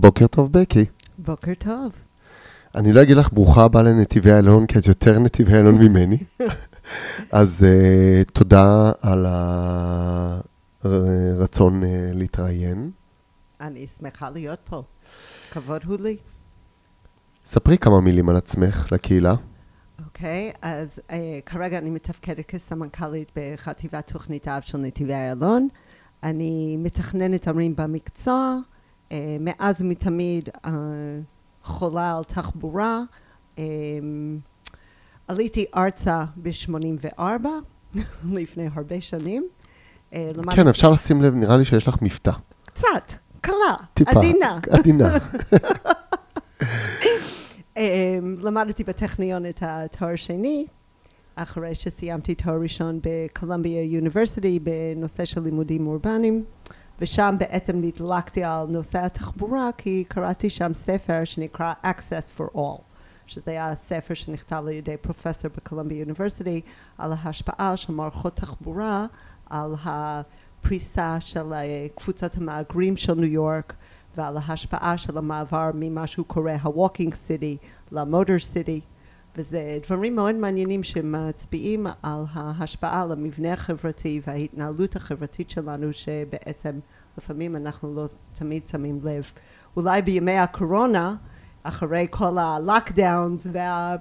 בוקר טוב, בקי. בוקר טוב. אני לא אגיד לך ברוכה הבאה לנתיבי איילון, כי את יותר נתיבי איילון ממני. אז uh, תודה על הרצון uh, להתראיין. אני שמחה להיות פה. כבוד הוא לי. ספרי כמה מילים על עצמך לקהילה. אוקיי, okay, אז uh, כרגע אני מתפקדת כסמנכ"לית בחטיבת תוכנית האב של נתיבי איילון. אני מתכננת ערים במקצוע. Uh, מאז ומתמיד uh, חולה על תחבורה. Um, עליתי ארצה ב-84, לפני הרבה שנים. כן, אפשר לשים לב, נראה לי שיש לך מבטא. קצת, קלה, טיפה, עדינה. עדינה. um, למדתי בטכניון את התואר שני, אחרי שסיימתי תואר ראשון בקולומביה יוניברסיטי בנושא של לימודים אורבניים. ושם בעצם נדלקתי על נושא התחבורה כי קראתי שם ספר שנקרא Access for All שזה היה ספר שנכתב על ידי פרופסור בקולומביה יוניברסיטי על ההשפעה של מערכות תחבורה על הפריסה של קבוצות המהגרים של ניו יורק ועל ההשפעה של המעבר ממה שהוא קורא ה-Walking City ל-Motor City וזה דברים מאוד מעניינים שמצביעים על ההשפעה על המבנה החברתי וההתנהלות החברתית שלנו שבעצם לפעמים אנחנו לא תמיד שמים לב. אולי בימי הקורונה, אחרי כל הלוקדאונס וה...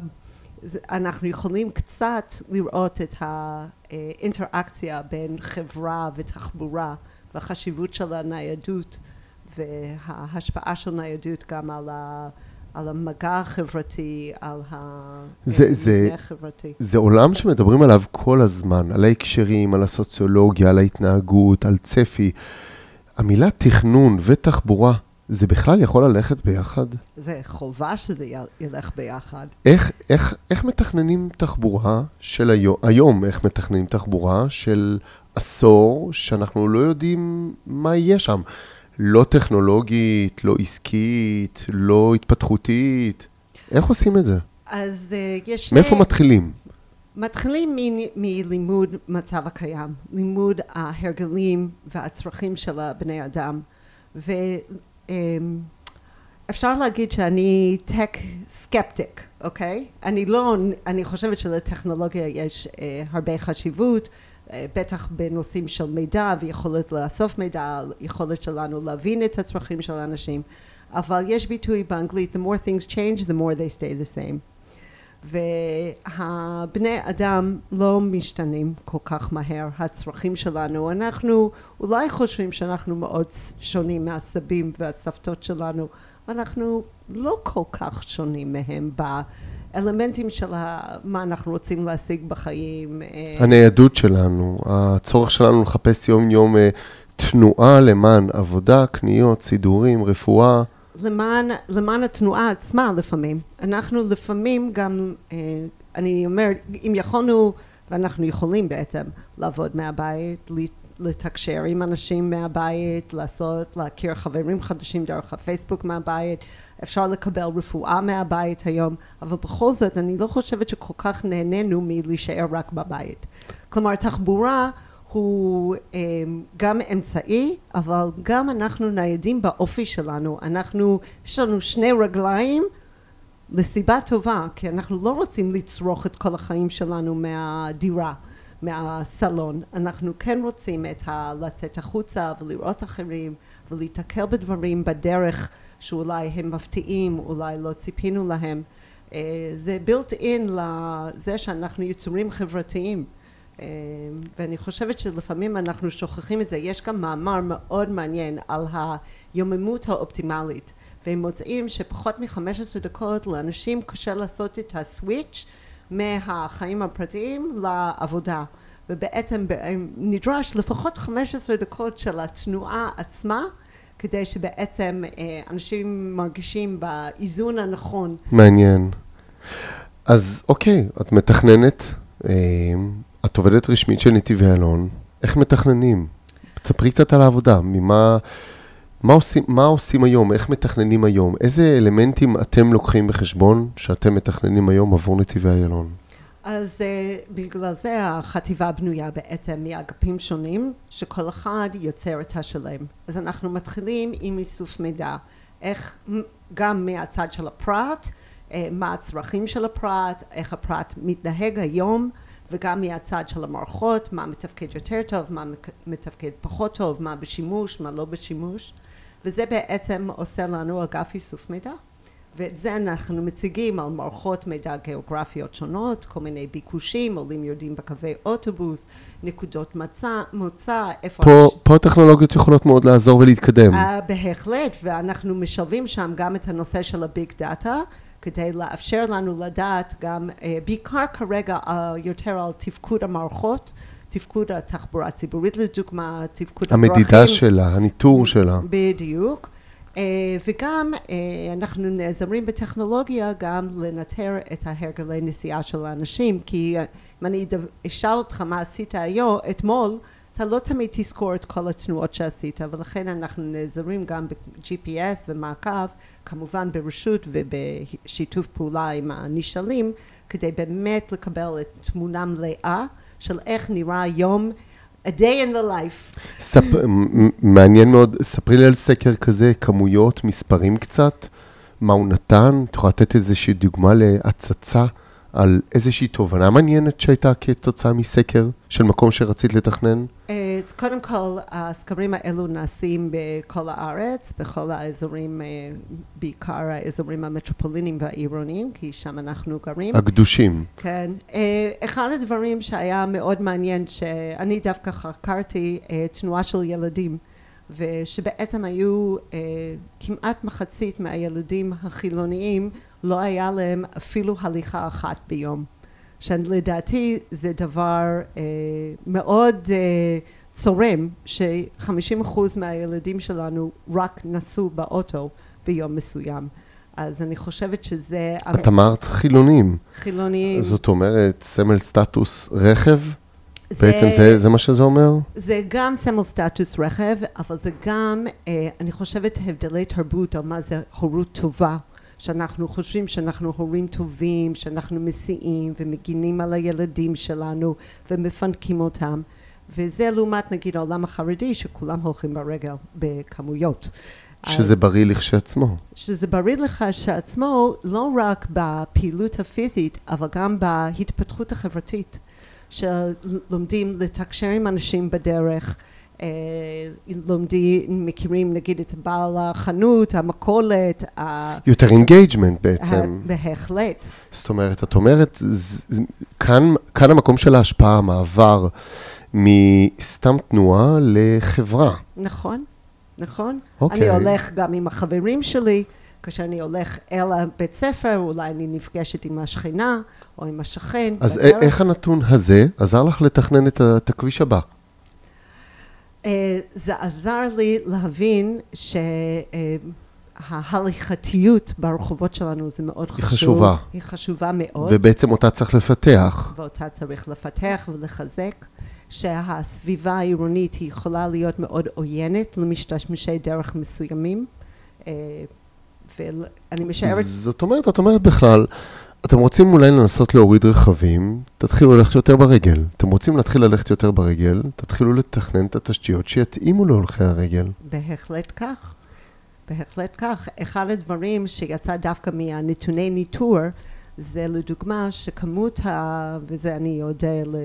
אנחנו יכולים קצת לראות את האינטראקציה בין חברה ותחבורה והחשיבות של הניידות וההשפעה של ניידות גם על ה... על המגע החברתי, על המבנה החברתי. זה עולם שמדברים עליו כל הזמן, על ההקשרים, על הסוציולוגיה, על ההתנהגות, על צפי. המילה תכנון ותחבורה, זה בכלל יכול ללכת ביחד? זה חובה שזה ילך ביחד. איך, איך, איך מתכננים תחבורה של היום, היום איך מתכננים תחבורה של עשור שאנחנו לא יודעים מה יהיה שם? לא טכנולוגית, לא עסקית, לא התפתחותית. איך עושים את זה? אז uh, יש... מאיפה שני... מתחילים? מתחילים מלימוד מצב הקיים, לימוד ההרגלים והצרכים של הבני אדם. ואפשר אמ, להגיד שאני טק סקפטיק, אוקיי? אני לא, אני חושבת שלטכנולוגיה יש uh, הרבה חשיבות, בטח בנושאים של מידע ויכולת לאסוף מידע, יכולת שלנו להבין את הצרכים של האנשים, אבל יש ביטוי באנגלית the more things change the more they stay the same. והבני אדם לא משתנים כל כך מהר, הצרכים שלנו, אנחנו אולי חושבים שאנחנו מאוד שונים מהסבים והסבתות שלנו, אנחנו לא כל כך שונים מהם אלמנטים של מה אנחנו רוצים להשיג בחיים. אה, הניידות שלנו, הצורך שלנו לחפש יום-יום אה, תנועה למען עבודה, קניות, סידורים, רפואה. למען, למען התנועה עצמה לפעמים. אנחנו לפעמים גם, אה, אני אומרת, אם יכולנו, ואנחנו יכולים בעצם, לעבוד מהבית, לתקשר עם אנשים מהבית, לעשות, להכיר חברים חדשים דרך הפייסבוק מהבית, אפשר לקבל רפואה מהבית היום, אבל בכל זאת אני לא חושבת שכל כך נהנינו מלהישאר רק בבית. כלומר תחבורה הוא אה, גם אמצעי, אבל גם אנחנו ניידים באופי שלנו. אנחנו, יש לנו שני רגליים לסיבה טובה, כי אנחנו לא רוצים לצרוך את כל החיים שלנו מהדירה. מהסלון. אנחנו כן רוצים את ה... לצאת החוצה ולראות אחרים ולהיתקל בדברים בדרך שאולי הם מפתיעים, אולי לא ציפינו להם. אה, זה built in לזה שאנחנו יצורים חברתיים. אה, ואני חושבת שלפעמים אנחנו שוכחים את זה. יש גם מאמר מאוד מעניין על היוממות האופטימלית. והם מוצאים שפחות מ-15 דקות לאנשים קשה לעשות את הסוויץ' מהחיים הפרטיים לעבודה ובעצם נדרש לפחות 15 דקות של התנועה עצמה כדי שבעצם אה, אנשים מרגישים באיזון הנכון. מעניין. אז אוקיי, את מתכננת, אה, את עובדת רשמית של נתיבי אלון, איך מתכננים? תספרי קצת על העבודה, ממה... מה עושים, מה עושים היום? איך מתכננים היום? איזה אלמנטים אתם לוקחים בחשבון שאתם מתכננים היום עבור נתיבי איילון? אז uh, בגלל זה החטיבה בנויה בעצם מאגפים שונים שכל אחד יוצר את השלם. אז אנחנו מתחילים עם איסוף מידע. איך גם מהצד של הפרט, אה, מה הצרכים של הפרט, איך הפרט מתנהג היום, וגם מהצד של המערכות, מה מתפקד יותר טוב, מה מתפקד פחות טוב, מה בשימוש, מה לא בשימוש, וזה בעצם עושה לנו אגף איסוף מידע. ואת זה אנחנו מציגים על מערכות מידע גיאוגרפיות שונות, כל מיני ביקושים, עולים יורדים בקווי אוטובוס, נקודות מצא, מוצא, איפה... פה, הש... פה הטכנולוגיות יכולות מאוד לעזור ולהתקדם. Uh, בהחלט, ואנחנו משלבים שם גם את הנושא של הביג דאטה, כדי לאפשר לנו לדעת גם, uh, בעיקר כרגע uh, יותר על תפקוד המערכות. תפקוד התחבורה הציבורית לדוגמה, תפקוד הדרכים. המדידה שלה, הניטור שלה. בדיוק. אה, וגם אה, אנחנו נעזרים בטכנולוגיה גם לנטר את ההרגלי נסיעה של האנשים כי אם אני אשאל אותך מה עשית היום, אתמול אתה לא תמיד תזכור את כל התנועות שעשית ולכן אנחנו נעזרים גם ב-GPS ומעקב כמובן ברשות ובשיתוף פעולה עם הנשאלים כדי באמת לקבל את תמונה מלאה של איך נראה יום A day in the life. ספ... מעניין מאוד, ספרי לי על סקר כזה, כמויות, מספרים קצת, מה הוא נתן, את יכולה לתת איזושהי דוגמה להצצה על איזושהי תובנה מעניינת שהייתה כתוצאה מסקר של מקום שרצית לתכנן? אה, קודם כל, הסקרים האלו נעשים בכל הארץ, בכל האזורים, אה, בעיקר האזורים המטרופוליניים והעירוניים, כי שם אנחנו גרים. הקדושים. כן. אה, אחד הדברים שהיה מאוד מעניין, שאני דווקא חקרתי תנועה של ילדים. ושבעצם היו כמעט מחצית מהילדים החילוניים לא היה להם אפילו הליכה אחת ביום. שלדעתי זה דבר אה, מאוד אה, צורם שחמישים אחוז מהילדים שלנו רק נסעו באוטו ביום מסוים. אז אני חושבת שזה... את אמרת חילונים. חילונים. זאת אומרת, סמל סטטוס רכב? זה, בעצם זה, זה מה שזה אומר? זה גם סמל סטטוס רכב, אבל זה גם, אה, אני חושבת, הבדלי תרבות על מה זה הורות טובה. שאנחנו חושבים שאנחנו הורים טובים, שאנחנו מסיעים ומגינים על הילדים שלנו ומפנקים אותם. וזה לעומת נגיד העולם החרדי שכולם הולכים ברגל בכמויות. שזה אז, בריא לכשעצמו. שזה בריא לכשעצמו לא רק בפעילות הפיזית אבל גם בהתפתחות החברתית. שלומדים לתקשר עם אנשים בדרך, לומדים, מכירים נגיד את בעל החנות, המכולת. יותר engagement בעצם. בהחלט. זאת אומרת, את אומרת, כאן, כאן המקום של ההשפעה, המעבר מסתם תנועה לחברה. נכון, נכון. אוקיי. אוקיי. אני הולך גם עם החברים שלי. כשאני הולך אל הבית ספר, אולי אני נפגשת עם השכנה או עם השכן. אז בדרך. איך הנתון הזה עזר לך לתכנן את הכביש הבא? אה, זה עזר לי להבין שההליכתיות ברחובות שלנו זה מאוד היא חשוב. חשובה. היא חשובה מאוד. ובעצם אותה צריך לפתח. ואותה צריך לפתח ולחזק. שהסביבה העירונית היא יכולה להיות מאוד עוינת למשתמשי דרך מסוימים. אה, ואני משערת... זאת אומרת, את אומרת בכלל, אתם רוצים אולי לנסות להוריד רכבים, תתחילו ללכת יותר ברגל. אתם רוצים להתחיל ללכת יותר ברגל, תתחילו לתכנן את התשתיות שיתאימו להולכי הרגל. בהחלט כך. בהחלט כך. אחד הדברים שיצא דווקא מהנתוני ניטור, זה לדוגמה שכמות ה... וזה אני אודה ל...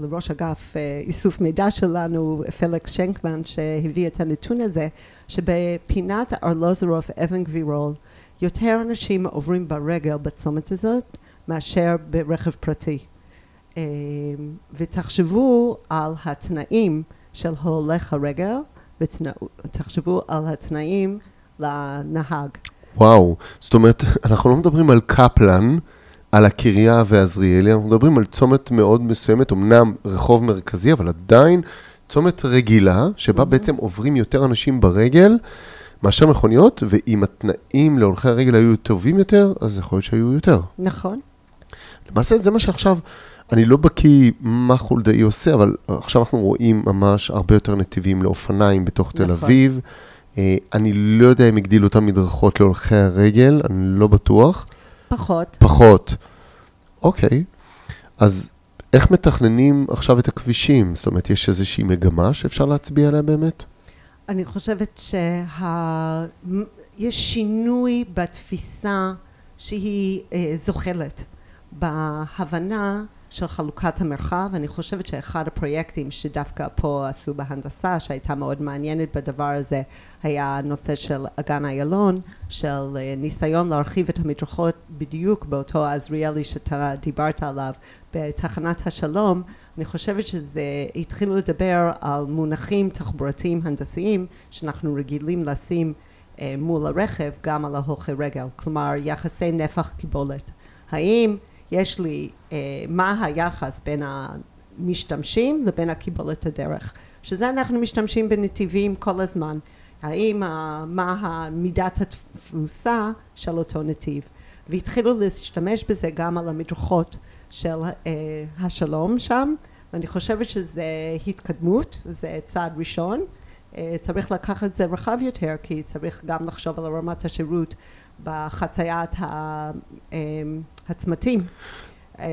לראש אגף אה, איסוף מידע שלנו, פליקס שנקמן, שהביא את הנתון הזה, שבפינת ארלוזורוף אבן גבירול יותר אנשים עוברים ברגל בצומת הזאת מאשר ברכב פרטי. אה, ותחשבו על התנאים של הולך הרגל ותחשבו על התנאים לנהג. וואו, זאת אומרת, אנחנו לא מדברים על קפלן, על הקריה ועזריאלי, אנחנו מדברים על צומת מאוד מסוימת, אמנם רחוב מרכזי, אבל עדיין צומת רגילה, שבה mm-hmm. בעצם עוברים יותר אנשים ברגל מאשר מכוניות, ואם התנאים להולכי הרגל היו טובים יותר, אז יכול להיות שהיו יותר. נכון. למעשה זה מה שעכשיו, אני לא בקיא מה חולדאי עושה, אבל עכשיו אנחנו רואים ממש הרבה יותר נתיבים לאופניים בתוך נכון. תל אביב. אה, אני לא יודע אם הגדילו אותם מדרכות להולכי הרגל, אני לא בטוח. פחות. פחות. אוקיי. אז איך מתכננים עכשיו את הכבישים? זאת אומרת, יש איזושהי מגמה שאפשר להצביע עליה באמת? אני חושבת יש שינוי בתפיסה שהיא אה, זוחלת, בהבנה של חלוקת המרחב. אני חושבת שאחד הפרויקטים שדווקא פה עשו בהנדסה, שהייתה מאוד מעניינת בדבר הזה, היה הנושא של אגן איילון, של אה, ניסיון להרחיב את המדרכות בדיוק באותו עזריאלי שאתה דיברת עליו בתחנת השלום. אני חושבת שזה, התחילו לדבר על מונחים תחבורתיים הנדסיים שאנחנו רגילים לשים אה, מול הרכב גם על ההולכי רגל, כלומר יחסי נפח קיבולת. האם יש לי, אה, מה היחס בין המשתמשים לבין הקיבולת הדרך, שזה אנחנו משתמשים בנתיבים כל הזמן, האם, מה מידת התפוסה של אותו נתיב, והתחילו להשתמש בזה גם על המדרכות של אה, השלום שם, ואני חושבת שזה התקדמות, זה צעד ראשון, אה, צריך לקחת את זה רחב יותר, כי צריך גם לחשוב על רמת השירות בחציית הצמתים. אה,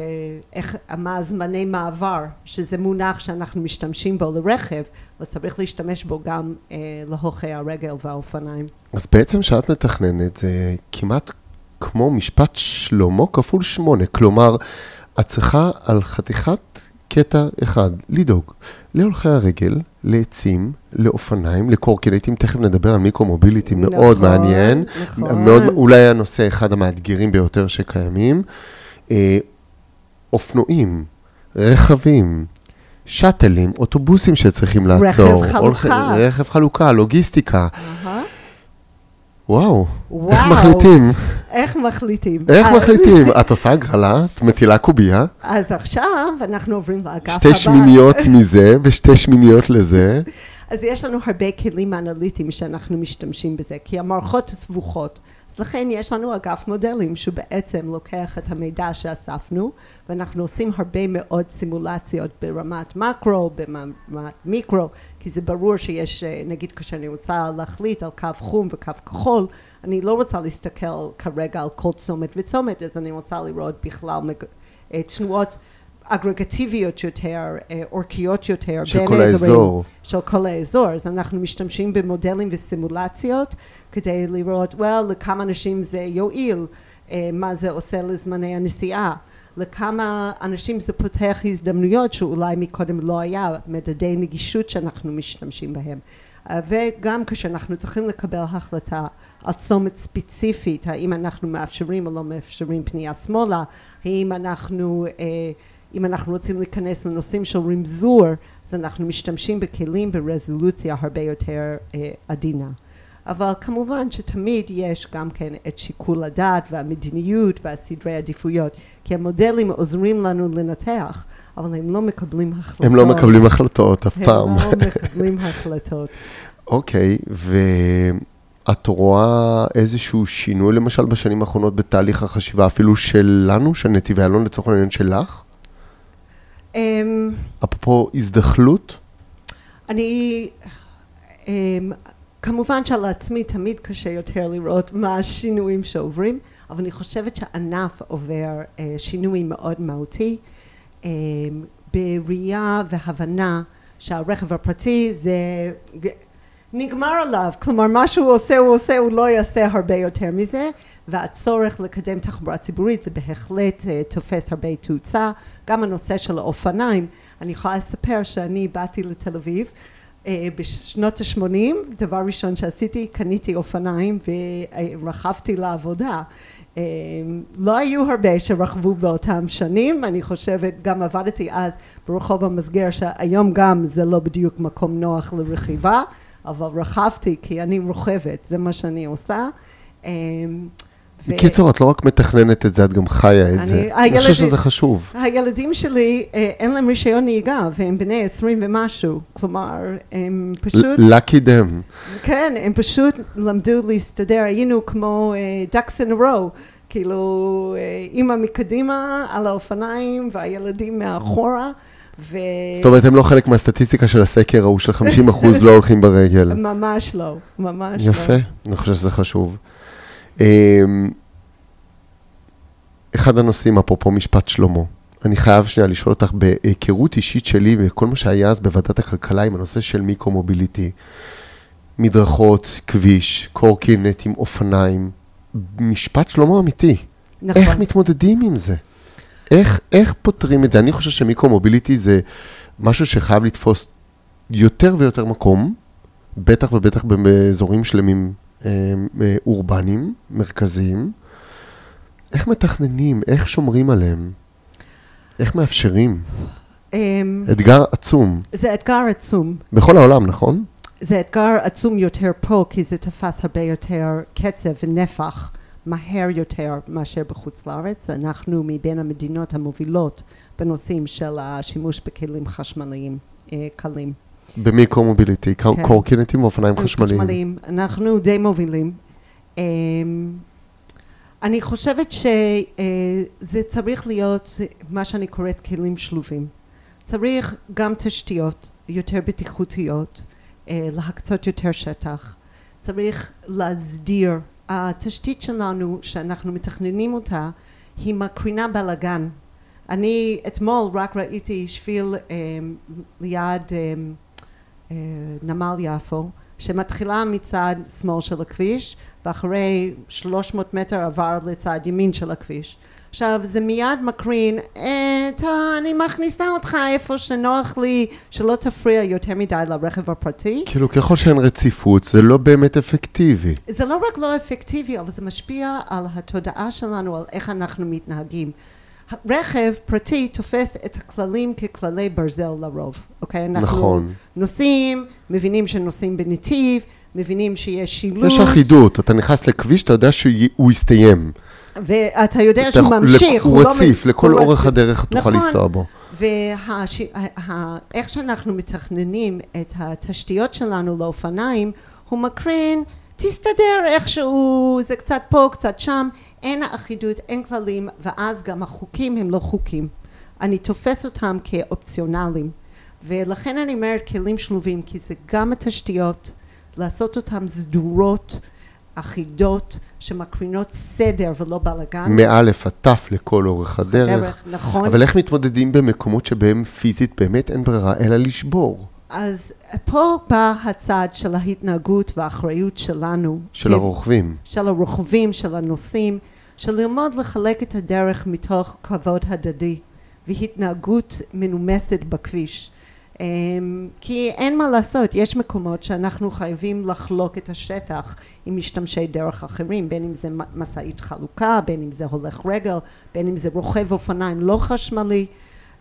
איך, מה זמני מעבר, שזה מונח שאנחנו משתמשים בו לרכב, וצריך להשתמש בו גם אה, להולכי הרגל והאופניים. אז בעצם כשאת מתכננת זה כמעט כמו משפט שלמה כפול שמונה, כלומר, את צריכה על חתיכת קטע אחד, לדאוג להולכי הרגל, לעצים, לאופניים, לקורקינטים, תכף נדבר על מיקרו-מוביליטי נכון, מאוד מעניין, נכון. מאוד, אולי הנושא אחד המאתגרים ביותר שקיימים. אה, אופנועים, רכבים, שאטלים, אוטובוסים שצריכים לעצור. רכב חלוקה. רכב חלוקה, לוגיסטיקה. Uh-huh. וואו, וואו, איך מחליטים? איך מחליטים? איך מחליטים? את עושה הגרלה? את מטילה קובייה? אז עכשיו אנחנו עוברים לאגף הבא. שתי שמיניות מזה ושתי שמיניות לזה. אז יש לנו הרבה כלים אנליטיים שאנחנו משתמשים בזה, כי המערכות סבוכות. לכן יש לנו אגף מודלים שהוא בעצם לוקח את המידע שאספנו ואנחנו עושים הרבה מאוד סימולציות ברמת מקרו, ברמת מיקרו, כי זה ברור שיש, נגיד כשאני רוצה להחליט על קו חום וקו כחול, אני לא רוצה להסתכל כרגע על כל צומת וצומת, אז אני רוצה לראות בכלל תנועות אגרגטיביות יותר, אורכיות יותר, של כל האזור. של כל האזור. אז אנחנו משתמשים במודלים וסימולציות כדי לראות, well, לכמה אנשים זה יועיל, מה זה עושה לזמני הנסיעה. לכמה אנשים זה פותח הזדמנויות שאולי מקודם לא היה, מדדי נגישות שאנחנו משתמשים בהם. וגם כשאנחנו צריכים לקבל החלטה על צומת ספציפית, האם אנחנו מאפשרים או לא מאפשרים פנייה שמאלה, האם אנחנו אה, אם אנחנו רוצים להיכנס לנושאים של רמזור, אז אנחנו משתמשים בכלים ברזולוציה הרבה יותר אה, עדינה. אבל כמובן שתמיד יש גם כן את שיקול הדעת והמדיניות והסדרי עדיפויות, כי המודלים עוזרים לנו לנתח, אבל הם לא מקבלים החלטות. הם לא מקבלים החלטות אף פעם. הם לא מקבלים החלטות. אוקיי, okay, ואת רואה איזשהו שינוי למשל בשנים האחרונות בתהליך החשיבה אפילו שלנו, של נתיבי אלון לצורך העניין שלך? אמ, אפרופו הזדחלות? אני, אמ, כמובן שעל עצמי תמיד קשה יותר לראות מה השינויים שעוברים, אבל אני חושבת שהענף עובר אה, שינוי מאוד מהותי. אמ, בראייה והבנה שהרכב הפרטי זה נגמר עליו, כלומר מה שהוא עושה הוא עושה, הוא לא יעשה הרבה יותר מזה והצורך לקדם תחבורה ציבורית זה בהחלט uh, תופס הרבה תאוצה, גם הנושא של האופניים, אני יכולה לספר שאני באתי לתל אביב uh, בשנות ה-80, דבר ראשון שעשיתי קניתי אופניים ורכבתי לעבודה. uh, לא היו הרבה שרכבו באותם שנים, אני חושבת גם עבדתי אז ברחוב המסגר שהיום גם זה לא בדיוק מקום נוח לרכיבה אבל רכבתי כי אני רוכבת, זה מה שאני עושה. בקיצור, את לא רק מתכננת את זה, את גם חיה את זה. אני חושב שזה חשוב. הילדים שלי, אה, אין להם רישיון נהיגה, והם בני עשרים ומשהו. כלומר, הם פשוט... lucky them. כן, הם פשוט למדו להסתדר. היינו כמו uh, ducks in a row. כאילו, uh, אימא מקדימה על האופניים והילדים מאחורה. ו... זאת אומרת, הם לא חלק מהסטטיסטיקה של הסקר ההוא של 50 אחוז לא הולכים ברגל. ממש לא, ממש יפה, לא. יפה, אני חושב שזה חשוב. אמ, אחד הנושאים, אפרופו משפט שלמה, אני חייב שנייה לשאול אותך, בהיכרות אישית שלי וכל מה שהיה אז בוועדת הכלכלה עם הנושא של מיקרו-מוביליטי, מדרכות, כביש, קורקינטים, אופניים. משפט שלמה אמיתי. נכון. איך מתמודדים עם זה? איך, איך פותרים את זה? אני חושב שמיקרו-מוביליטי זה משהו שחייב לתפוס יותר ויותר מקום, בטח ובטח באזורים שלמים אורבניים, מרכזיים. איך מתכננים? איך שומרים עליהם? איך מאפשרים? אמ, אתגר עצום. זה אתגר עצום. בכל העולם, נכון? זה אתגר עצום יותר פה, כי זה תפס הרבה יותר קצב ונפח מהר יותר מאשר בחוץ לארץ. אנחנו מבין המדינות המובילות בנושאים של השימוש בכלים חשמליים אה, קלים. במיקרו-מוביליטי, כן. קורקינטים ואופניים חשמליים. חשמליים. אנחנו די מובילים. אמ, אני חושבת שזה צריך להיות מה שאני קוראת כלים שלובים. צריך גם תשתיות יותר בטיחותיות, אה, להקצות יותר שטח. צריך להסדיר. התשתית שלנו, שאנחנו מתכננים אותה, היא מקרינה בלאגן. אני אתמול רק ראיתי שביל אה, ליד אה, אה, נמל יפו, שמתחילה מצד שמאל של הכביש, ואחרי 300 מטר עבר לצד ימין של הכביש. עכשיו זה מיד מקרין, "אה, אתה, אני מכניסה אותך איפה שנוח לי, שלא תפריע יותר מדי לרכב הפרטי. כאילו, ככל שאין רציפות, זה לא באמת אפקטיבי. זה לא רק לא אפקטיבי, אבל זה משפיע על התודעה שלנו, על איך אנחנו מתנהגים. רכב פרטי תופס את הכללים ככללי ברזל לרוב, אוקיי? אנחנו נכון. נוסעים, מבינים שנוסעים בנתיב, מבינים שיש שילוט. יש אחידות, אתה נכנס לכביש, אתה יודע שהוא יסתיים. ואתה יודע שהוא ממשיך, הוא לא רציף, מ- לכל הוא אורך רציף. הדרך תוכל נכון. לנסוע בו. ואיך שאנחנו מתכננים את התשתיות שלנו לאופניים, הוא מקרין, תסתדר איכשהו, זה קצת פה, קצת שם, אין אחידות, אין כללים, ואז גם החוקים הם לא חוקים. אני תופס אותם כאופציונליים. ולכן אני אומרת כלים שלובים, כי זה גם התשתיות, לעשות אותן סדורות, אחידות, שמקרינות סדר ולא בלאגן. מאלף עד תף לכל אורך הדרך. דרך, נכון. אבל איך מתמודדים במקומות שבהם פיזית באמת אין ברירה אלא לשבור? אז פה בא הצד של ההתנהגות והאחריות שלנו. של כ- הרוכבים. של הרוכבים, של הנוסעים, של ללמוד לחלק את הדרך מתוך כבוד הדדי והתנהגות מנומסת בכביש. אמ, כי אין מה לעשות, יש מקומות שאנחנו חייבים לחלוק את השטח עם משתמשי דרך אחרים, בין אם זה משאית חלוקה, בין אם זה הולך רגל, בין אם זה רוכב אופניים לא חשמלי.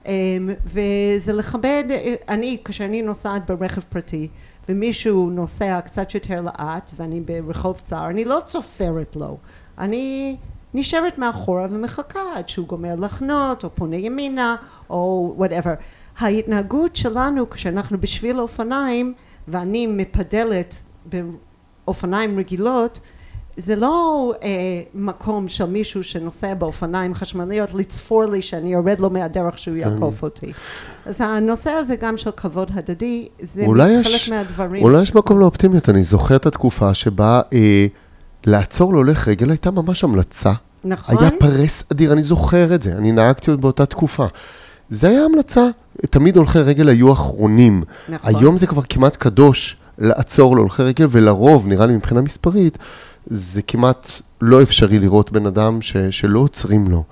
אמ, וזה לכבד, אני, כשאני נוסעת ברכב פרטי ומישהו נוסע קצת יותר לאט ואני ברחוב צר, אני לא צופרת לו, אני נשארת מאחורה ומחכה עד שהוא גומר לחנות או פונה ימינה או וואטאבר. ההתנהגות שלנו כשאנחנו בשביל אופניים ואני מפדלת באופניים רגילות זה לא אה, מקום של מישהו שנוסע באופניים חשמליות לצפור לי שאני יורד לו מהדרך שהוא יעקוף אותי. אז הנושא הזה גם של כבוד הדדי, זה חלק יש- מהדברים. אולי יש מקום לאופטימיות. אני זוכר את התקופה שבה אה, לעצור להולך רגל הייתה ממש המלצה. נכון? היה פרס אדיר, אני זוכר את זה, אני נהגתי עוד באותה תקופה. זה היה המלצה, תמיד הולכי רגל היו אחרונים. נכון. היום זה כבר כמעט קדוש לעצור להולכי רגל, ולרוב, נראה לי מבחינה מספרית, זה כמעט לא אפשרי לראות בן אדם ש, שלא עוצרים לו.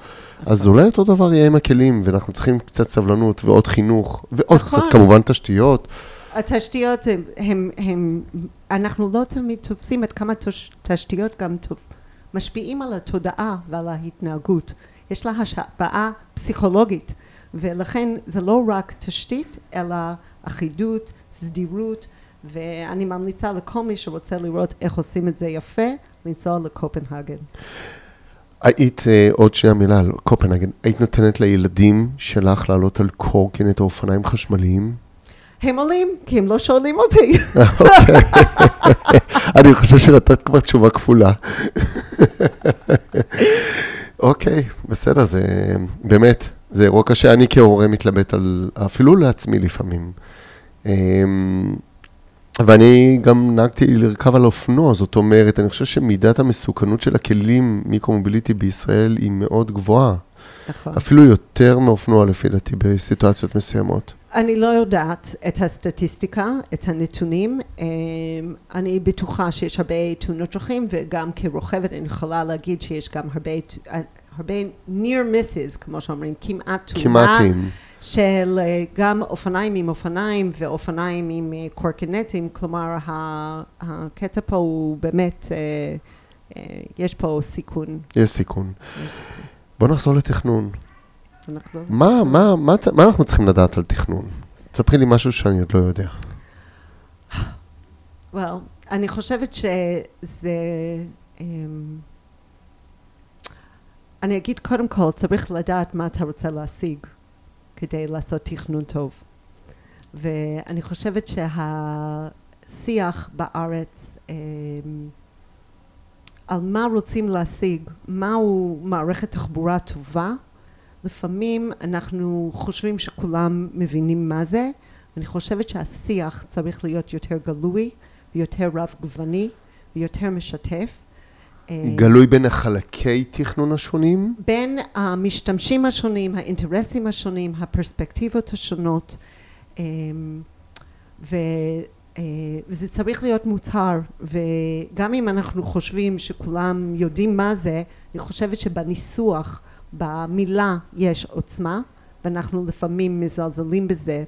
אז אולי אותו דבר יהיה עם הכלים, ואנחנו צריכים קצת סבלנות ועוד חינוך, ועוד נכון. קצת כמובן תשתיות. התשתיות הם, הם, הם, אנחנו לא תמיד תופסים עד כמה תש, תשתיות גם תופ, משפיעים על התודעה ועל ההתנהגות. יש לה השפעה פסיכולוגית, ולכן זה לא רק תשתית, אלא אחידות, סדירות, ואני ממליצה לכל מי שרוצה לראות איך עושים את זה יפה, לנסוע לקופנהגן. היית, אה, עוד שנייה מילה על קופנהגן, היית נותנת לילדים שלך לעלות על קורקינט או אופניים חשמליים? הם עולים, כי הם לא שואלים אותי. אני חושב שנתת כבר תשובה כפולה. אוקיי, בסדר, זה באמת, זה אירוע קשה. אני כהורה מתלבט על, אפילו לעצמי לפעמים. ואני גם נהגתי לרכב על אופנוע, זאת אומרת, אני חושב שמידת המסוכנות של הכלים מיקרו-מוביליטי בישראל היא מאוד גבוהה. נכון. אפילו יותר מאופנוע לפי דעתי בסיטואציות מסוימות. אני לא יודעת את הסטטיסטיקה, את הנתונים. אמ, אני בטוחה שיש הרבה תאונות דרכים וגם כרוכבת אני יכולה להגיד שיש גם הרבה, הרבה near misses, כמו שאומרים, כמעט תאונה. כמעטים. של אה, גם אופניים עם אופניים ואופניים עם אה, קורקינטים, כלומר הקטע פה הוא באמת, אה, יש פה סיכון. יש סיכון. יש סיכון. בוא נחזור לתכנון. מה, מה, מה, מה אנחנו צריכים לדעת על תכנון? תספרי לי משהו שאני עוד לא יודע. well, אני חושבת שזה... אמ, אני אגיד קודם כל, צריך לדעת מה אתה רוצה להשיג כדי לעשות תכנון טוב. ואני חושבת שהשיח בארץ אמ, על מה רוצים להשיג, מהו מערכת תחבורה טובה, לפעמים אנחנו חושבים שכולם מבינים מה זה, אני חושבת שהשיח צריך להיות יותר גלוי ויותר רב גווני ויותר משתף. אה, גלוי בין החלקי תכנון השונים? בין המשתמשים השונים, האינטרסים השונים, הפרספקטיבות השונות, אמ, ו, אה, וזה צריך להיות מוצהר, וגם אם אנחנו חושבים שכולם יודעים מה זה, אני חושבת שבניסוח, במילה יש עוצמה, ואנחנו לפעמים מזלזלים בזה,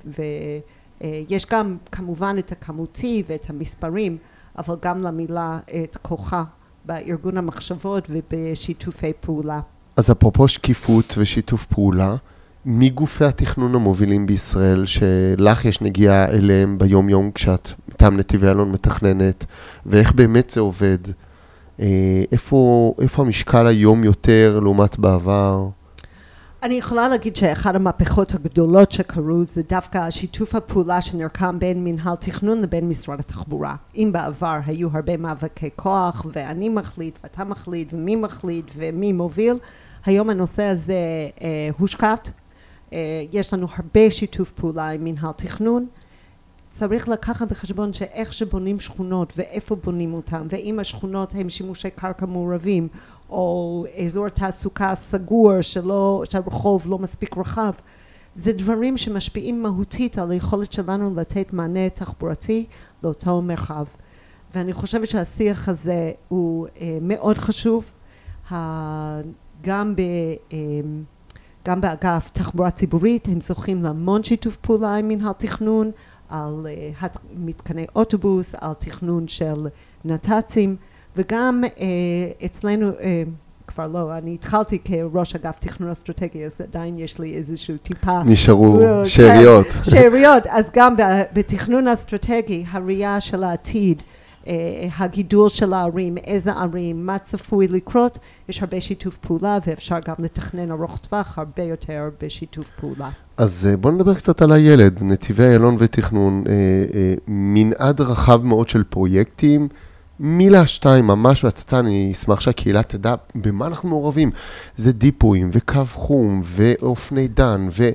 ויש גם כמובן את הכמותי ואת המספרים, אבל גם למילה את כוחה בארגון המחשבות ובשיתופי פעולה. אז אפרופו שקיפות ושיתוף פעולה, מי גופי התכנון המובילים בישראל שלך יש נגיעה אליהם ביום-יום כשאת מטעם נתיבי אלון מתכננת, ואיך באמת זה עובד? אה, איפה, איפה המשקל היום יותר לעומת בעבר? אני יכולה להגיד שאחת המהפכות הגדולות שקרו זה דווקא שיתוף הפעולה שנרקם בין מנהל תכנון לבין משרד התחבורה. אם בעבר היו הרבה מאבקי כוח ואני מחליט ואתה מחליט ומי מחליט ומי מוביל, היום הנושא הזה אה, הושקט. אה, יש לנו הרבה שיתוף פעולה עם מנהל תכנון. צריך לקחת בחשבון שאיך שבונים שכונות ואיפה בונים אותם ואם השכונות הם שימושי קרקע מעורבים או אזור תעסוקה סגור שלא, שהרחוב לא מספיק רחב זה דברים שמשפיעים מהותית על היכולת שלנו לתת מענה תחבורתי לאותו מרחב. ואני חושבת שהשיח הזה הוא אה, מאוד חשוב. גם ב... אה, גם באגף תחבורה ציבורית הם זוכים להמון שיתוף פעולה עם מנהל תכנון על אה, מתקני אוטובוס, על תכנון של נת"צים וגם אה, אצלנו אה, כבר לא, אני התחלתי כראש אגף תכנון אסטרטגי אז עדיין יש לי איזשהו טיפה נשארו כן, שאריות. שאריות, אז גם בתכנון אסטרטגי הראייה של העתיד אה, הגידול של הערים, איזה ערים, מה צפוי לקרות, יש הרבה שיתוף פעולה ואפשר גם לתכנן ארוך טווח הרבה יותר בשיתוף פעולה. אז אה, בואו נדבר קצת על הילד, נתיבי איילון ותכנון, אה, אה, מנעד רחב מאוד של פרויקטים, מילה שתיים ממש בהצצה, אני אשמח שהקהילה תדע במה אנחנו מעורבים. זה דיפויים וקו חום ואופני דן ו...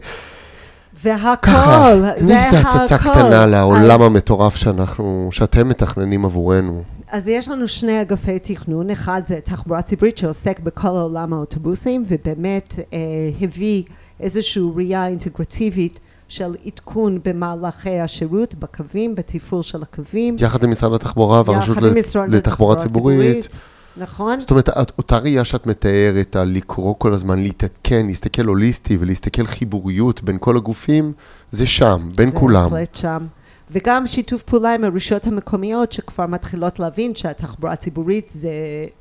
והכל, ככה, איזה והכל. הצצה קטנה לעולם אז- המטורף שאנחנו, שאתם מתכננים עבורנו. אז יש לנו שני אגפי תכנון, אחד זה תחבורה ציבורית שעוסק בכל עולם האוטובוסים ובאמת אה, הביא איזושהי ראייה אינטגרטיבית של עדכון במהלכי השירות, בקווים, בתפעול של הקווים. יחד עם משרד התחבורה והרשות לתחבורה ציבורית. נכון? זאת אומרת, אותה ראייה שאת מתארת, על לקרוא כל הזמן, להתעדכן, להסתכל הוליסטי ולהסתכל חיבוריות בין כל הגופים, זה שם, בין זה כולם. בהחלט שם. וגם שיתוף פעולה עם הרשויות המקומיות שכבר מתחילות להבין שהתחבורה הציבורית זה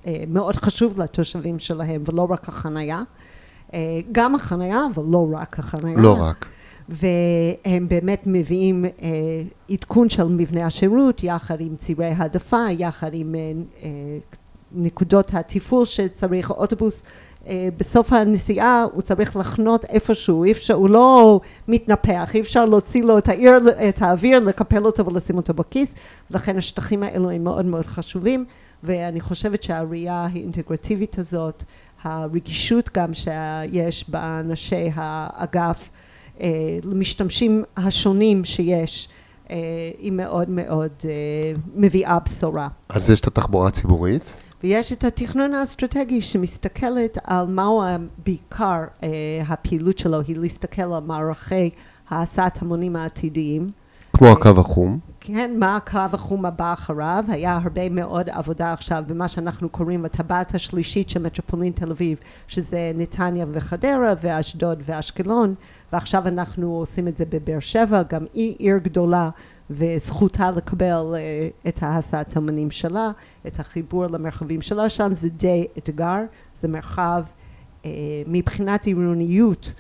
אה, מאוד חשוב לתושבים שלהם ולא רק החנייה. אה, גם החנייה אבל לא רק החנייה. לא רק. והם באמת מביאים אה, עדכון של מבנה השירות יחד עם צירי העדפה, יחד עם אה, אה, נקודות התפעול שצריך אוטובוס אה, בסוף הנסיעה הוא צריך לחנות איפשהו, אי אפשר, הוא לא מתנפח, אי אפשר להוציא לו את, העיר, את האוויר, לקפל אותו ולשים אותו בכיס, לכן השטחים האלו הם מאוד מאוד חשובים ואני חושבת שהראייה האינטגרטיבית הזאת, הרגישות גם שיש באנשי האגף למשתמשים השונים שיש אה, היא מאוד מאוד אה, מביאה בשורה. אז יש את התחבורה הציבורית, ויש את התכנון האסטרטגי שמסתכלת על מהו בעיקר אה, הפעילות שלו, היא להסתכל על מערכי ההסעת המונים העתידיים. כמו הקו החום. כן, מה הקו החום הבא אחריו, היה הרבה מאוד עבודה עכשיו במה שאנחנו קוראים הטבעת השלישית של מטרופולין תל אביב, שזה נתניה וחדרה ואשדוד ואשקלון, ועכשיו אנחנו עושים את זה בבאר שבע, גם היא עיר גדולה וזכותה לקבל uh, את ההסעת המונים שלה, את החיבור למרחבים שלה. שם, זה די אתגר, זה מרחב uh, מבחינת עירוניות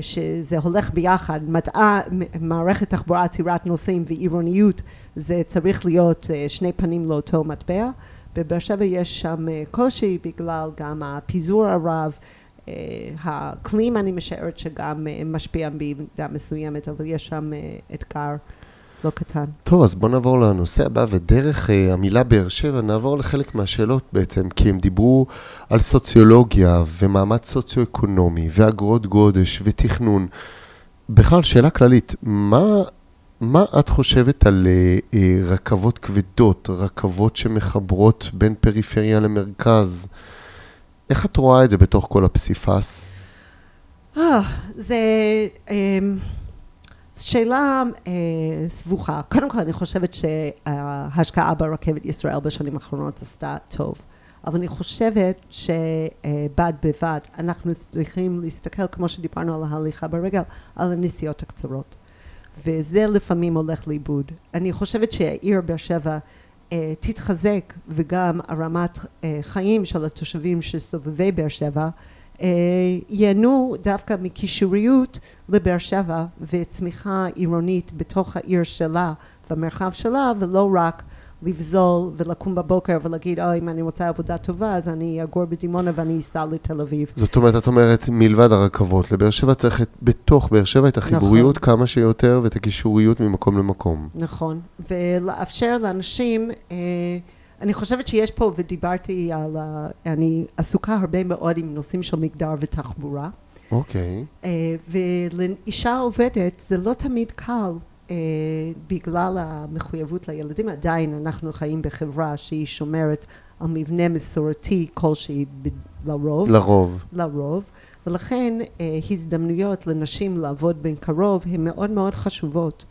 שזה הולך ביחד, מדעה, מערכת תחבורה עתירת נוסעים ועירוניות זה צריך להיות אה, שני פנים לאותו מטבע. בבאר שבע יש שם אה, קושי בגלל גם הפיזור הרב, האקלים אני משערת שגם משפיע במידה מסוימת, אבל יש שם אתגר לא קטן. טוב, אז בואו נעבור לנושא הבא, ודרך uh, המילה באר שבע נעבור לחלק מהשאלות בעצם, כי הם דיברו על סוציולוגיה ומעמד סוציו-אקונומי, ואגרות גודש ותכנון. בכלל, שאלה כללית, מה, מה את חושבת על uh, uh, רכבות כבדות, רכבות שמחברות בין פריפריה למרכז? איך את רואה את זה בתוך כל הפסיפס? אה, זה... Um... שאלה אה, סבוכה. קודם כל אני חושבת שההשקעה ברכבת ישראל בשנים האחרונות עשתה טוב. אבל אני חושבת שבד בבד אנחנו צריכים להסתכל, כמו שדיברנו על ההליכה ברגל, על הנסיעות הקצרות. וזה לפעמים הולך לאיבוד. אני חושבת שהעיר באר שבע אה, תתחזק וגם הרמת אה, חיים של התושבים שסובבי באר שבע ייהנו דווקא מקישוריות לבאר שבע וצמיחה עירונית בתוך העיר שלה במרחב שלה ולא רק לבזול ולקום בבוקר ולהגיד אוי אם אני רוצה עבודה טובה אז אני אגור בדימונה ואני אסע לתל אביב. זאת אומרת את אומרת מלבד הרכבות לבאר שבע צריך את, בתוך באר שבע את החיבוריות נכון. כמה שיותר ואת הקישוריות ממקום למקום. נכון ולאפשר לאנשים אה, אני חושבת שיש פה, ודיברתי על, אני עסוקה הרבה מאוד עם נושאים של מגדר ותחבורה. אוקיי. Okay. Uh, ולאישה עובדת זה לא תמיד קל uh, בגלל המחויבות לילדים. עדיין אנחנו חיים בחברה שהיא שומרת על מבנה מסורתי כלשהי לרוב. לרוב. לרוב. ולכן uh, הזדמנויות לנשים לעבוד בין קרוב הן מאוד מאוד חשובות.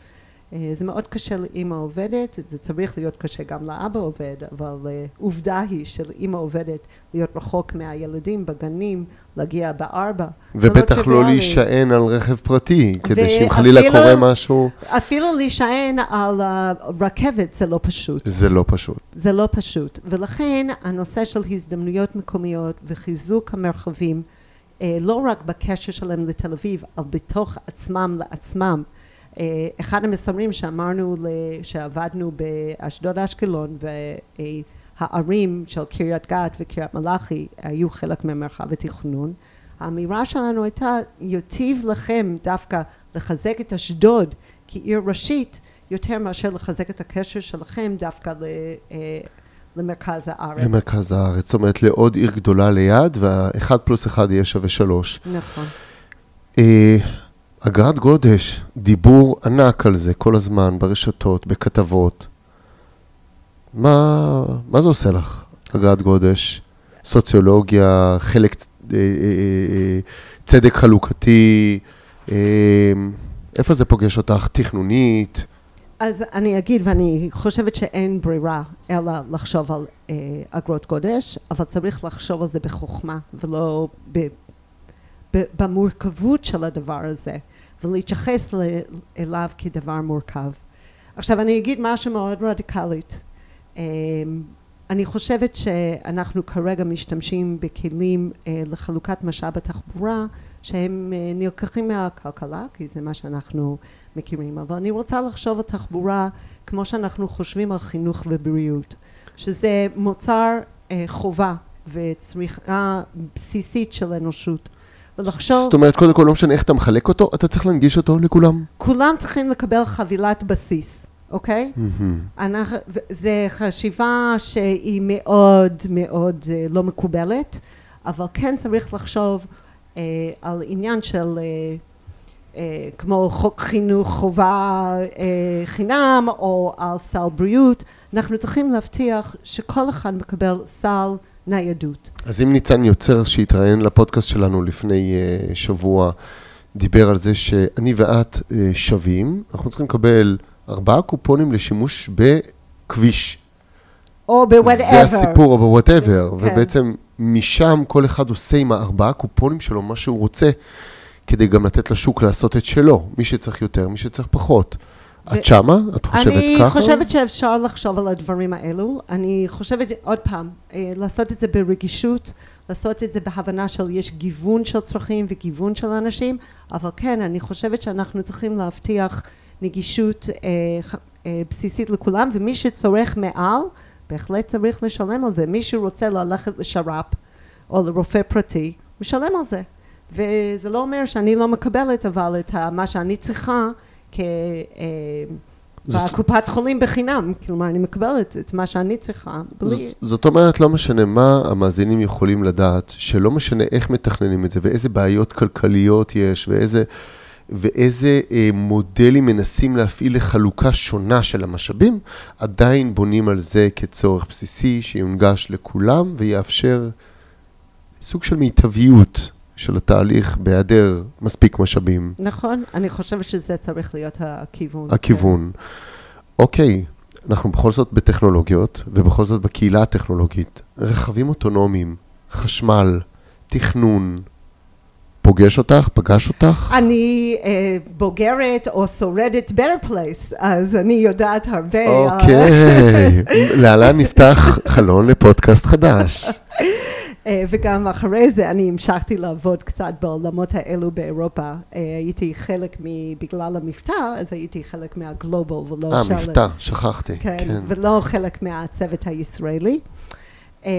אה, זה מאוד קשה לאימא עובדת, זה צריך להיות קשה גם לאבא עובד, אבל אה, עובדה היא שלאימא עובדת להיות רחוק מהילדים בגנים, להגיע בארבע. לא ובטח לא, לא להישען על רכב פרטי, כדי שאם חלילה קורה משהו... אפילו להישען על רכבת זה לא פשוט. זה לא פשוט. זה לא פשוט, ולכן הנושא של הזדמנויות מקומיות וחיזוק המרחבים, אה, לא רק בקשר שלהם לתל אביב, אבל בתוך עצמם לעצמם. אה, אחד המסמרים שאמרנו, שעבדנו באשדוד אשקלון והערים של קריית גת וקריית מלאכי היו חלק ממרחב התכנון, האמירה שלנו הייתה יטיב לכם דווקא לחזק את אשדוד כעיר ראשית יותר מאשר לחזק את הקשר שלכם דווקא ל... אה, למרכז הארץ. למרכז הארץ, זאת אומרת לעוד עיר גדולה ליד, והאחד פלוס אחד יהיה שווה שלוש. נכון. אגרת גודש, דיבור ענק על זה כל הזמן, ברשתות, בכתבות. מה, מה זה עושה לך, אגרת גודש? סוציולוגיה, חלק, אה, אה, אה, צדק חלוקתי, איפה זה פוגש אותך? תכנונית? אז אני אגיד, ואני חושבת שאין ברירה אלא לחשוב על אגרות גודש, אבל צריך לחשוב על זה בחוכמה ולא במורכבות של הדבר הזה. ולהתייחס אליו כדבר מורכב. עכשיו אני אגיד משהו מאוד רדיקלית. אמ, אני חושבת שאנחנו כרגע משתמשים בכלים אה, לחלוקת משאב התחבורה שהם אה, נלקחים מהכלכלה כי זה מה שאנחנו מכירים אבל אני רוצה לחשוב על תחבורה כמו שאנחנו חושבים על חינוך ובריאות שזה מוצר אה, חובה וצריכה בסיסית של אנושות ולחשוב... זאת אומרת, קודם כל, לא משנה איך אתה מחלק אותו, אתה צריך להנגיש אותו לכולם. כולם צריכים לקבל חבילת בסיס, אוקיי? Mm-hmm. אנחנו, זה חשיבה שהיא מאוד מאוד אה, לא מקובלת, אבל כן צריך לחשוב אה, על עניין של... אה, אה, כמו חוק חינוך חובה אה, חינם או על סל בריאות, אנחנו צריכים להבטיח שכל אחד מקבל סל ניידות. אז אם ניצן יוצר שהתראיין לפודקאסט שלנו לפני uh, שבוע, דיבר על זה שאני ואת uh, שווים, אנחנו צריכים לקבל ארבעה קופונים לשימוש בכביש. או ב-whatever. זה הסיפור, או ב-whatever, כן. ובעצם משם כל אחד עושה עם הארבעה קופונים שלו מה שהוא רוצה, כדי גם לתת לשוק לעשות את שלו, מי שצריך יותר, מי שצריך פחות. את שמה? את חושבת אני ככה? חושבת שאפשר לחשוב על הדברים האלו. אני חושבת, עוד פעם, אה, לעשות את זה ברגישות, לעשות את זה בהבנה של יש גיוון של צרכים וגיוון של אנשים, אבל כן, אני חושבת שאנחנו צריכים להבטיח נגישות אה, אה, בסיסית לכולם, ומי שצורך מעל, בהחלט צריך לשלם על זה. מי שרוצה ללכת לשר"פ או לרופא פרטי, משלם על זה. וזה לא אומר שאני לא מקבלת, אבל את מה שאני צריכה כ... אה, בקופת חולים בחינם, כלומר אני מקבלת את מה שאני צריכה, בלי... ז- זאת אומרת, לא משנה מה המאזינים יכולים לדעת, שלא משנה איך מתכננים את זה, ואיזה בעיות כלכליות יש, ואיזה, ואיזה אה, מודלים מנסים להפעיל לחלוקה שונה של המשאבים, עדיין בונים על זה כצורך בסיסי, שיונגש לכולם, ויאפשר סוג של מיטביות של התהליך בהיעדר מספיק משאבים. נכון, אני חושבת שזה צריך להיות הכיוון. הכיוון. אוקיי, אנחנו בכל זאת בטכנולוגיות, ובכל זאת בקהילה הטכנולוגית. רכבים אוטונומיים, חשמל, תכנון, פוגש אותך? פגש אותך? אני אה, בוגרת או שורדת better place, אז אני יודעת הרבה. אה, אוקיי, להלן נפתח חלון לפודקאסט חדש. אה, וגם אחרי זה אני המשכתי לעבוד קצת בעולמות האלו באירופה. אה, הייתי חלק, מ- בגלל המבטא, אז הייתי חלק מהגלובל ולא אה. מבטא, שכחתי. כן, כן. ולא חלק מהצוות הישראלי. אמ,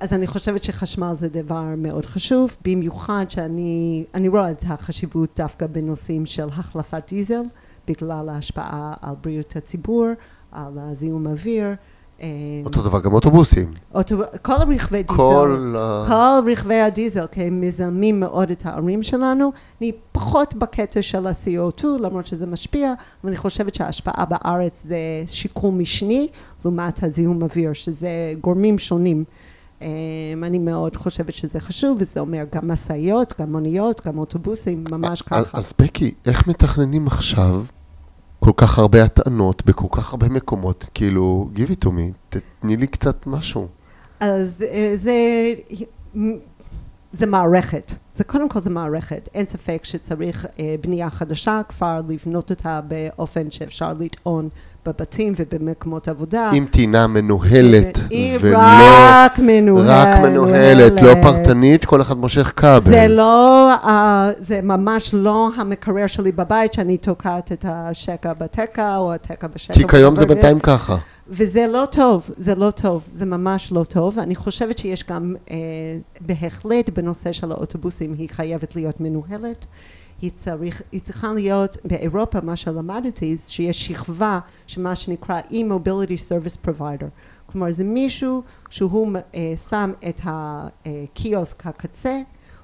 אז אני חושבת שחשמל זה דבר מאוד חשוב, במיוחד שאני אני רואה את החשיבות דווקא בנושאים של החלפת דיזל, בגלל ההשפעה על בריאות הציבור, על הזיהום אוויר. אמ, אותו דבר גם אוטובוסים. אוטו, כל הרכבי דיזל, כל. כל רכבי הדיזל, כי הם מזהמים מאוד את הערים שלנו. אני פחות בקטע של ה-CO2, למרות שזה משפיע, אבל אני חושבת שההשפעה בארץ זה שיקום משני, לעומת הזיהום אוויר, שזה גורמים שונים. אמ, אני מאוד חושבת שזה חשוב, וזה אומר גם משאיות, גם מוניות, גם אוטובוסים, ממש ככה. אז בקי, איך מתכננים עכשיו כל כך הרבה הטענות בכל כך הרבה מקומות? כאילו, give it to me, תתני לי קצת משהו. אז אה, זה, זה מערכת, זה קודם כל זה מערכת, אין ספק שצריך אה, בנייה חדשה, כבר לבנות אותה באופן שאפשר לטעון בבתים ובמקומות עבודה. עם טינה מנוהלת, ולא... רק מנוהלת. רק מנוהלת, לא פרטנית, כל אחד מושך כבל. זה לא, uh, זה ממש לא המקרר שלי בבית, שאני תוקעת את השקע בתקע, או התקע בשקע. כי כיום זה. בינתיים ככה. וזה לא טוב, זה לא טוב, זה ממש לא טוב. אני חושבת שיש גם אה, בהחלט בנושא של האוטובוסים, היא חייבת להיות מנוהלת. היא, צריך, היא צריכה להיות, באירופה מה שלמדתי שיש שכבה שמה שנקרא e-mobility service provider. כלומר זה מישהו שהוא אה, שם את הקיוסק הקצה,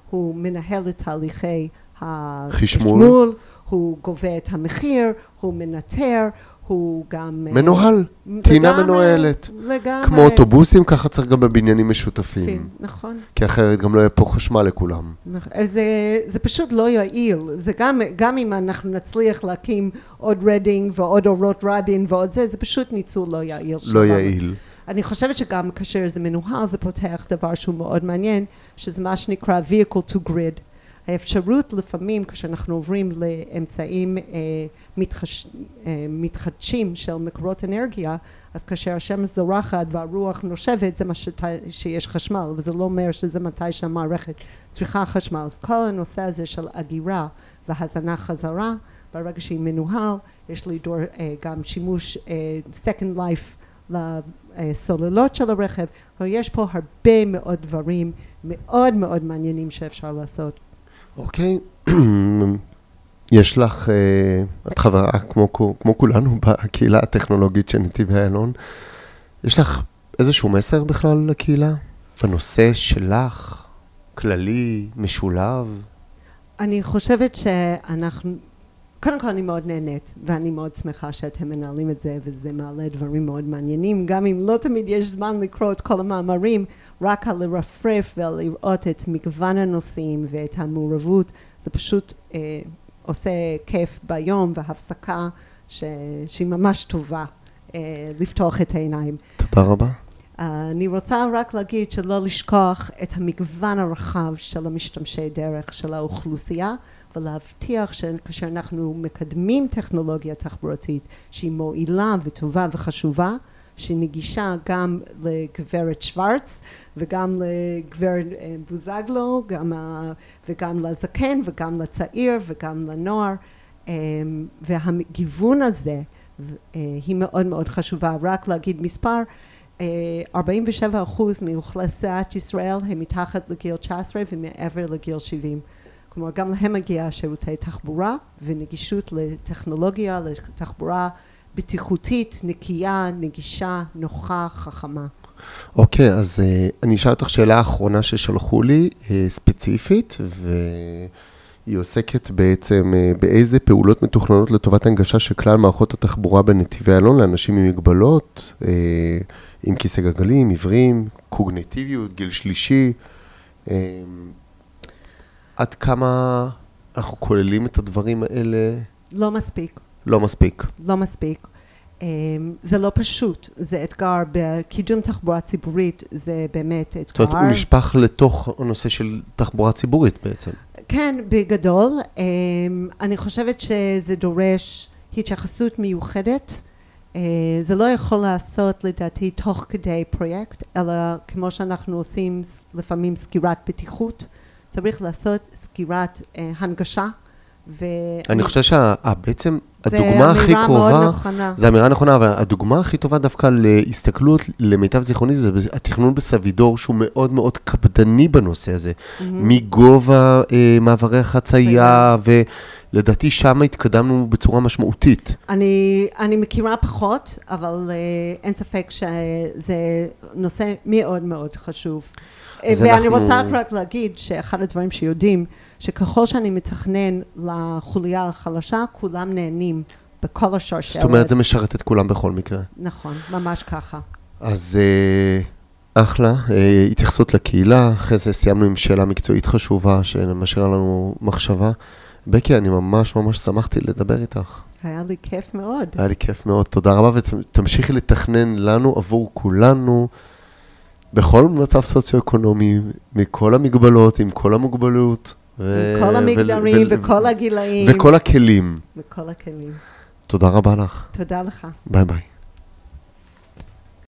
הוא מנהל את תהליכי חשמול. החשמול, הוא גובה את המחיר, הוא מנטר, הוא גם... אה, מנוהל, טעינה לגמרי, מנוהלת. לגמרי. כמו אוטובוסים, ככה צריך גם בבניינים משותפים. נכון. כי אחרת גם לא יהיה פה חשמל לכולם. אז זה, זה פשוט לא יעיל. זה גם, גם אם אנחנו נצליח להקים עוד רדינג ועוד אורות רבין ועוד זה, זה פשוט ניצול לא יעיל. לא הדבר. יעיל. אני חושבת שגם כאשר זה מנוהל זה פותח דבר שהוא מאוד מעניין, שזה מה שנקרא vehicle to grid. האפשרות לפעמים כשאנחנו עוברים לאמצעים אה, מתחש, אה, מתחדשים של מקורות אנרגיה, אז כאשר השמש זורחת והרוח נושבת זה מה שת, שיש חשמל, וזה לא אומר שזה מתי שהמערכת צריכה חשמל. אז כל הנושא הזה של אגירה והזנה חזרה, ברגע שהיא מנוהל, יש לדור אה, גם שימוש אה, second life לסוללות של הרכב, יש פה הרבה מאוד דברים מאוד מאוד מעניינים שאפשר לעשות. אוקיי. יש לך, אה, את חברה כמו, כמו כולנו בקהילה הטכנולוגית של נתיב איילון, יש לך איזשהו מסר בכלל לקהילה? בנושא שלך, כללי, משולב? אני חושבת שאנחנו, קודם כל אני מאוד נהנית, ואני מאוד שמחה שאתם מנהלים את זה, וזה מעלה דברים מאוד מעניינים, גם אם לא תמיד יש זמן לקרוא את כל המאמרים, רק על לרפרף ולראות את מגוון הנושאים ואת המעורבות, זה פשוט אה, עושה כיף ביום והפסקה ש... שהיא ממש טובה, אה, לפתוח את העיניים. תודה רבה. אני רוצה רק להגיד שלא לשכוח את המגוון הרחב של המשתמשי דרך של האוכלוסייה ולהבטיח שכאשר אנחנו מקדמים טכנולוגיה תחבורתית שהיא מועילה וטובה וחשובה שהיא נגישה גם לגברת שוורץ וגם לגברת בוזגלו גם וגם לזקן וגם לצעיר וגם לנוער והגיוון הזה היא מאוד מאוד חשובה. רק להגיד מספר 47 אחוז מאוכלוסיית ישראל הם מתחת לגיל 19 ומעבר לגיל 70 כלומר גם להם מגיע שירותי תחבורה ונגישות לטכנולוגיה לתחבורה בטיחותית, נקייה, נגישה, נוחה, חכמה. אוקיי, okay, אז uh, אני אשאל אותך שאלה אחרונה ששלחו לי, uh, ספציפית, והיא עוסקת בעצם uh, באיזה פעולות מתוכננות לטובת הנגשה של כלל מערכות התחבורה בנתיבי אלון לאנשים עם מגבלות, uh, עם כיסא גלגלים, עיוורים, קוגנטיביות, גיל שלישי. Uh, עד כמה אנחנו כוללים את הדברים האלה? לא מספיק. לא מספיק. לא מספיק. אמ, זה לא פשוט, זה אתגר בקידום תחבורה ציבורית, זה באמת אתגר. זאת אומרת, הוא נשפך לתוך הנושא של תחבורה ציבורית בעצם. כן, בגדול. אמ, אני חושבת שזה דורש התייחסות מיוחדת. אה, זה לא יכול לעשות לדעתי תוך כדי פרויקט, אלא כמו שאנחנו עושים לפעמים סקירת בטיחות. צריך לעשות סקירת אה, הנגשה. אני חושב שבעצם הדוגמה הכי קרובה, זה אמירה נכונה, אבל הדוגמה הכי טובה דווקא להסתכלות, למיטב זיכרוני, זה התכנון בסבידור, שהוא מאוד מאוד קפדני בנושא הזה, מגובה אה, מעברי החצייה, ולדעתי שם התקדמנו בצורה משמעותית. אני, אני מכירה פחות, אבל אה, אין ספק שזה נושא מאוד מאוד חשוב. ואני אנחנו... רוצה רק להגיד שאחד הדברים שיודעים, שככל שאני מתכנן לחוליה החלשה, כולם נהנים בכל השרשרת. זאת אומרת, זה משרת את כולם בכל מקרה. נכון, ממש ככה. אז אה, אחלה, אה, התייחסות לקהילה, אחרי זה סיימנו עם שאלה מקצועית חשובה שמשאירה לנו מחשבה. בקי, אני ממש ממש שמחתי לדבר איתך. היה לי כיף מאוד. היה לי כיף מאוד, תודה רבה, ותמשיכי לתכנן לנו עבור כולנו. בכל מצב סוציו-אקונומי, מכל המגבלות, עם כל המוגבלות. ו... כל המגדרים, ו... וכל הגילאים. וכל הכלים. וכל הכלים. תודה רבה לך. תודה לך. ביי ביי.